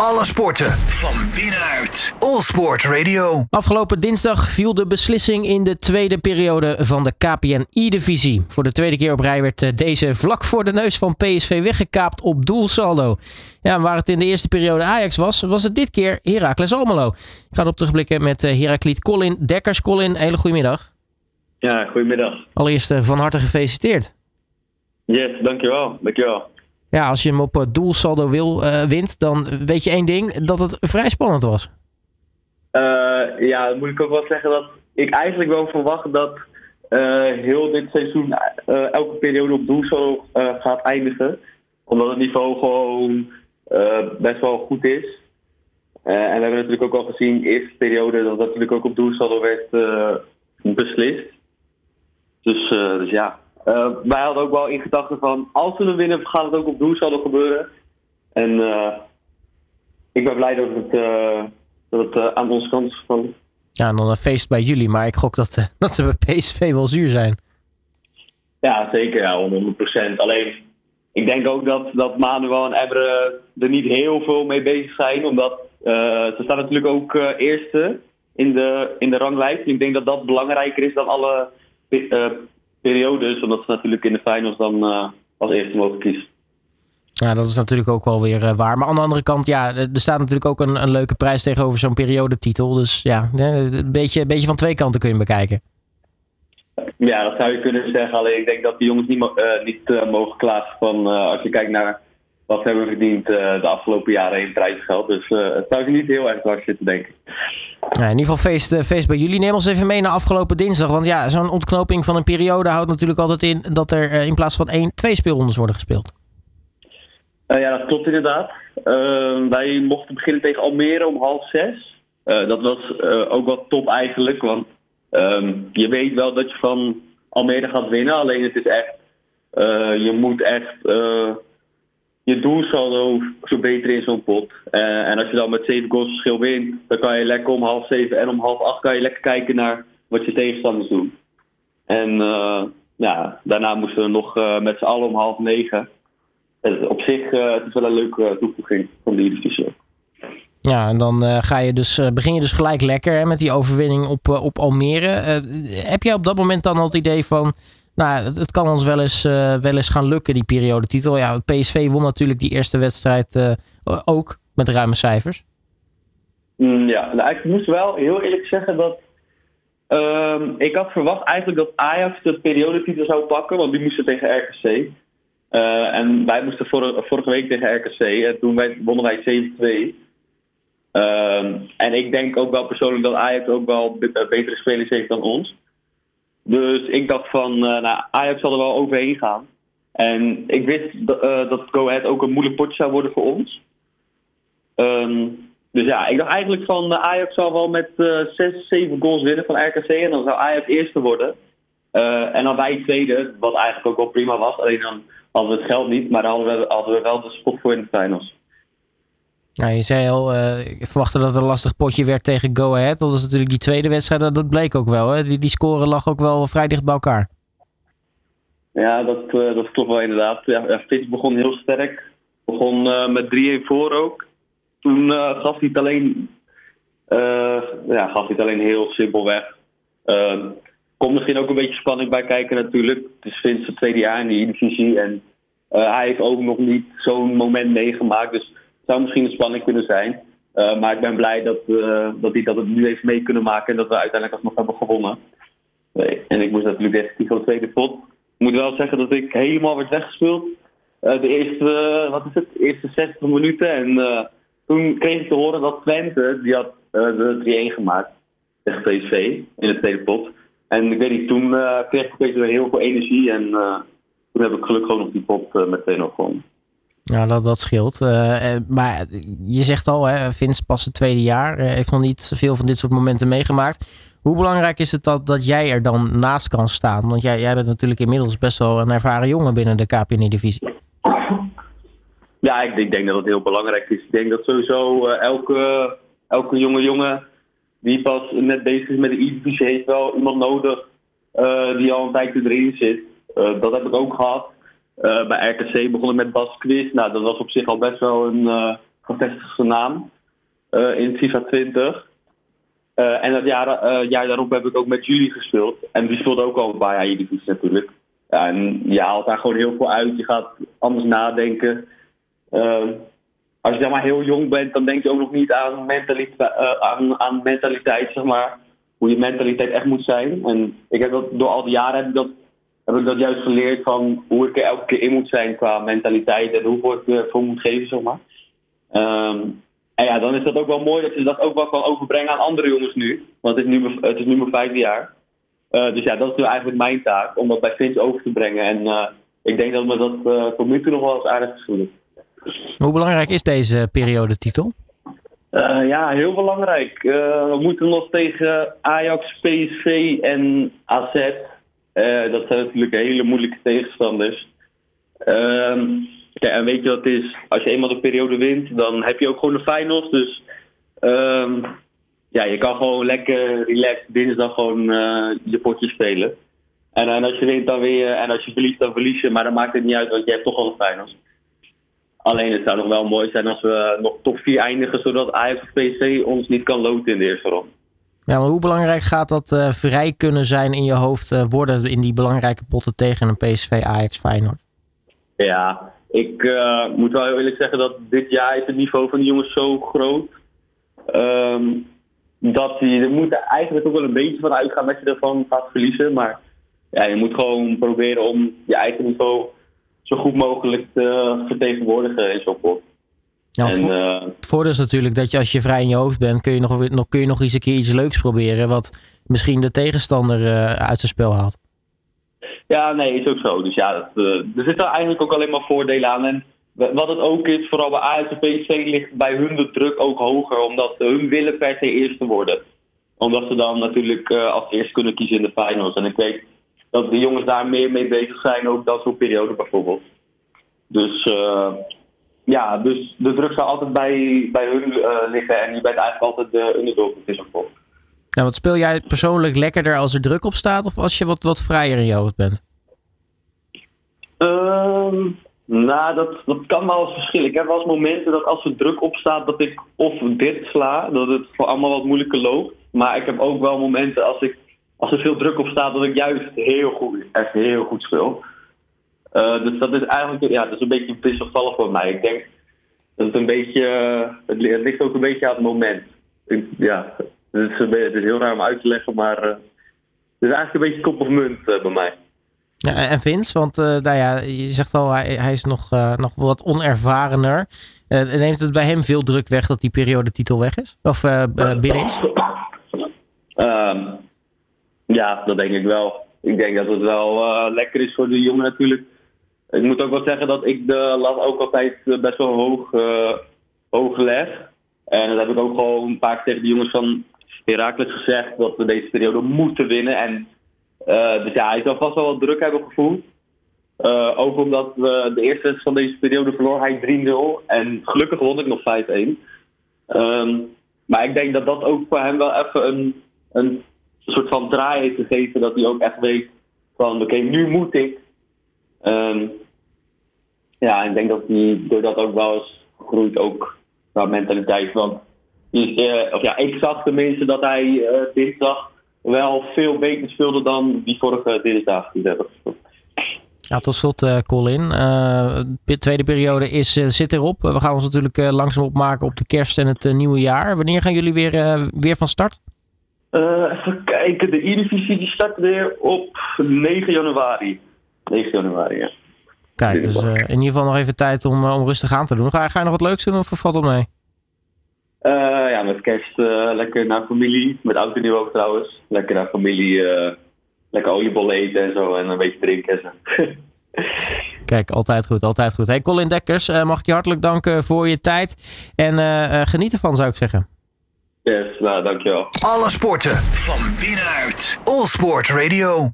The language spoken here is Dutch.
Alle sporten van binnenuit. All Sport Radio. Afgelopen dinsdag viel de beslissing in de tweede periode van de KPN-I-divisie. Voor de tweede keer op rij werd eh, deze vlak voor de neus van PSV weggekaapt op doelsaldo. Ja, waar het in de eerste periode Ajax was, was het dit keer Heracles Almelo. Ik ga erop terugblikken met uh, Herakliet Colin Dekkers. Colin, hele goede middag. Ja, goedemiddag. Allereerst uh, van harte gefeliciteerd. Yes, dankjewel. dankjewel. Ja, als je hem op doelsaldo wil, uh, wint, dan weet je één ding, dat het vrij spannend was. Uh, ja, dan moet ik ook wel zeggen dat ik eigenlijk wel verwacht dat heel dit seizoen elke periode op doelsaldo gaat eindigen. Omdat het niveau gewoon best wel goed is. en we hebben natuurlijk ook al gezien, de eerste periode, dat dat natuurlijk ook op doelsaldo werd beslist. Dus, dus ja, uh, wij hadden ook wel in gedachten van als we hem winnen, gaat het ook op doelsaldo gebeuren. En uh, ik ben blij dat het, uh, dat het aan onze kant is gevallen. Ja, en dan een feest bij jullie, maar ik gok dat, dat ze bij PSV wel zuur zijn. Ja, zeker, ja, 100%. Alleen, ik denk ook dat, dat Manuel en Ebre er niet heel veel mee bezig zijn, omdat ze staan natuurlijk ook eerste in de, in de ranglijst. Ik denk dat dat belangrijker is dan alle periodes, omdat ze natuurlijk in de finals dan uh, als eerste mogen kiezen. Ja, dat is natuurlijk ook wel weer uh, waar. Maar aan de andere kant, ja, er staat natuurlijk ook een, een leuke prijs tegenover zo'n periodetitel. Dus ja, een beetje, een beetje van twee kanten kun je bekijken. Ja, dat zou je kunnen zeggen. Alleen ik denk dat die jongens niet, uh, niet mogen klagen van als je kijkt naar wat hebben we verdiend uh, de afgelopen jaren in prijsgeld. Dus uh, het zou je niet heel erg dwars zitten, denk ik. Ja, in ieder geval feest, uh, feest bij jullie. Neem ons even mee naar afgelopen dinsdag. Want ja, zo'n ontknoping van een periode houdt natuurlijk altijd in dat er in plaats van één, twee speelrondes worden gespeeld. ja, dat klopt inderdaad. wij mochten beginnen tegen Almere om half zes. dat was ook wel top eigenlijk, want um, je weet wel dat je van Almere gaat winnen. Alleen het is echt, je moet echt je doelsaldo verbeteren in zo'n pot. Uh, en als je dan met zeven goals verschil wint, dan kan je lekker om half zeven en om half acht kan je lekker kijken naar wat je tegenstanders doen. En uh, ja, daarna moesten we nog uh, met z'n allen om half negen. op zich het is wel een leuke toevoeging van die divisie. Ja, en dan ga je dus, begin je dus gelijk lekker hè, met die overwinning op, op Almere. heb jij op dat moment dan al het idee van nou, het, kan ons wel eens, uh, wel eens gaan lukken, die periodetitel. Ja, PSV won natuurlijk die eerste wedstrijd uh, ook met ruime cijfers. Mm, ja, nou, ik moest wel heel eerlijk zeggen dat um, ik had verwacht eigenlijk dat Ajax de periodetitel zou pakken, want die moesten tegen RKC. Uh, en wij moesten vor, vorige week tegen RKC en toen wij, wonnen wij 7-2. Um, en ik denk ook wel persoonlijk dat Ajax ook wel betere spelers heeft dan ons. Dus ik dacht van, uh, nou, Ajax zal er wel overheen gaan. En ik wist dat Go Ahead ook een moeilijk potje zou worden voor ons. Um, dus ja, ik dacht eigenlijk van uh, Ajax zal wel met 6, 7 goals winnen van RKC. En dan zou Ajax eerste worden. en dan wij tweede, wat eigenlijk ook wel prima was. Alleen dan hadden we het geld niet, maar dan hadden we, hadden we wel de spot voor in de finals. Nou, je zei al, uh, ik verwachtte dat het een lastig potje werd tegen Go Ahead. Dat was natuurlijk die tweede wedstrijd, dat bleek ook wel. Hè? Die, die score lag ook wel vrij dicht bij elkaar. Ja, dat, uh, dat klopt wel inderdaad. Ja, begon heel sterk. Begon uh, met 3-1 voor ook. Toen gaf hij het alleen, ja, gaf hij het alleen heel simpel weg. Ehm, komt misschien ook een beetje spanning bij kijken natuurlijk. Het is Vince het tweede jaar in die divisie. En hij heeft ook nog niet zo'n moment meegemaakt. Dus zou misschien een spanning kunnen zijn. Uh, maar ik ben blij dat, uh, dat hij dat het nu heeft mee kunnen maken en dat we uiteindelijk alsnog hebben gewonnen. Nee. En ik moest natuurlijk definitief van de tweede pot. Ik moet wel zeggen dat ik helemaal werd weggespeeld. Uh, de eerste, wat is het, eerste 60 minuten. En toen kreeg ik te horen dat Twente, die had de 3-1 gemaakt tegen PSV in de tweede pot. En ik weet niet, toen kreeg ik weer heel veel energie. En toen heb ik gelukkig ook nog die pot nog gewonnen. Ja, dat, dat scheelt. Uh, maar je zegt al, hè, Vince pas het tweede jaar. Uh, heeft nog niet veel van dit soort momenten meegemaakt. Hoe belangrijk is het dat, dat jij er dan naast kan staan? Want jij, jij bent natuurlijk inmiddels best wel een ervaren jongen binnen de KPN-divisie. Ja, ik, ik, denk dat het heel belangrijk is. Ik denk dat sowieso elke, elke jonge jongen die pas net bezig is met de E-divisie... heeft wel iemand nodig die al een tijdje erin zit. dat heb ik ook gehad. Uh, bij RKC begon ik met Bas Quiz. Nou, dat was op zich al best wel een, uh, gevestigde naam in FIFA 20. en dat jaar, jaar daarop heb ik ook met Julie gespeeld. En die speelde ook al een paar jaar Eredivisie natuurlijk. Ja, en je haalt daar gewoon heel veel uit. Je gaat anders nadenken. als je zeg maar heel jong bent, dan denk je ook nog niet aan mentaliteit, aan, aan mentaliteit zeg maar hoe je mentaliteit echt moet zijn. En ik heb dat door al die jaren heb ik dat, heb ik dat juist geleerd van hoe ik er elke keer in moet zijn qua mentaliteit en hoeveel ik ervoor moet geven, zeg maar. Ehm, en ja, dan is dat ook wel mooi dat je dat ook wel kan overbrengen aan andere jongens nu. Want het is nu, het is nu mijn vijfde jaar. Uh, dus ja, dat is nu eigenlijk mijn taak, om dat bij Fins over te brengen. En uh, ik denk dat me dat uh, tot nu toe nog wel eens aardig geschoeld Hoe belangrijk is deze periodetitel? Ja, heel belangrijk. We moeten nog tegen Ajax, PSV en AZ. Uh, dat zijn natuurlijk hele moeilijke tegenstanders. Ehm, en weet je is? Als je eenmaal de periode wint, dan heb je ook gewoon de finals. Dus um, ja, je kan gewoon lekker relaxed dinsdag gewoon je potje spelen. En, en als je wint, dan weer. En als je verliest, dan verlies je. Maar dan maakt het niet uit, want je hebt toch al de finals. Alleen het zou nog wel mooi zijn als we nog top 4 eindigen, zodat Ajax PSV ons niet kan loten in de eerste ronde. Ja, maar hoe belangrijk gaat dat uh, vrij kunnen zijn in je hoofd uh, worden in die belangrijke potten tegen een PSV Ajax Feyenoord? Ja, ik uh, moet wel heel eerlijk zeggen dat dit jaar het niveau van de jongens zo groot. Um, dat je er moet eigenlijk ook wel een beetje van uitgaan dat je ervan gaat verliezen. Maar ja, je moet gewoon proberen om je eigen niveau zo goed mogelijk te vertegenwoordigen in zo'n pot. Ja, en, uh, het voordeel is natuurlijk dat je als je vrij in je hoofd bent, kun je nog, nog, kun je nog eens een keer iets leuks proberen. Wat misschien de tegenstander uh, uit zijn spel haalt. Ja, nee, is ook zo. Dus ja, dat, uh, er zitten eigenlijk ook alleen maar voordelen aan. En wat het ook is, vooral bij Ajax en PSV ligt bij hun de druk ook hoger. Omdat hun willen per se eerste worden. Omdat ze dan natuurlijk als eerste kunnen kiezen in de finals. En ik weet dat de jongens daar meer mee bezig zijn, ook dat soort periode bijvoorbeeld. Dus ja, dus de druk zal altijd bij, bij hun uh, liggen en je bent eigenlijk altijd de underdog is ook Ja, wat speel jij persoonlijk lekkerder als er druk op staat of als je wat, wat vrijer in je hoofd bent? Um, nou, dat, dat kan wel eens verschillen. Ik heb wel eens momenten dat als er druk op staat, dat ik of dit sla, dat het voor allemaal wat moeilijker loopt. Maar ik heb ook wel momenten als ik als er veel druk op staat, dat ik juist heel goed, echt heel goed speel. Uh, dus dat is eigenlijk ja, dat is een beetje wisselvallig voor mij. Ik denk dat het een beetje, het, ligt ook een beetje aan het moment. Ik, ja, het is, het is, heel raar om uit te leggen, maar uh, het is eigenlijk een beetje kop of munt uh, bij mij. Ja, en Vince, want nou ja, je zegt al, hij, hij is nog, nog wat onervarener. neemt het bij hem veel druk weg dat die periodetitel weg is? Of binnen is? Ehm, ja, dat denk ik wel. Ik denk dat het wel lekker is voor de jongen natuurlijk. Ik moet ook wel zeggen dat ik de lat ook altijd eh, best wel hoog, uh, hoog leg. En dat heb ik ook gewoon een paar keer tegen de jongens van Herakles gezegd dat we deze periode moeten winnen. En uh, dus ja, hij zal vast wel wat druk hebben gevoeld. Ook omdat we de eerste van deze periode verloor hij 3-0. En gelukkig won ik nog 5-1. Um, ehm, maar ik denk dat dat ook voor hem wel even een, een soort van draai heeft gegeven dat hij ook echt weet van oké, nu moet ik. Um, ja, ik denk dat hij door dat ook wel eens groeit ook qua mentaliteit. Want uh, of ja, ik zag tenminste dat hij uh, dinsdag wel veel beter speelde dan die vorige dinsdag die. Ja, tot slot, uh, Colin. de tweede periode is, zit erop. We gaan ons natuurlijk langzaam opmaken op de kerst en het nieuwe jaar. Wanneer gaan jullie weer, weer van start? Even kijken, de E-divisie die start weer op 9 januari. 9 januari, ja. Kijk, dus uh, in ieder geval nog even tijd om, uh, om rustig aan te doen. Ga, ga je nog wat leuks doen of valt het mee? ja, met kerst lekker naar familie. Met oud en nieuw ook trouwens. Lekker naar familie. lekker oliebollen eten en zo. En een beetje drinken en zo. Kijk, altijd goed, altijd goed. Hey Colin Dekkers, mag ik je hartelijk danken voor je tijd. En geniet ervan zou ik zeggen. Yes, nou, dankjewel. Alle sporten van binnenuit. All Sport Radio.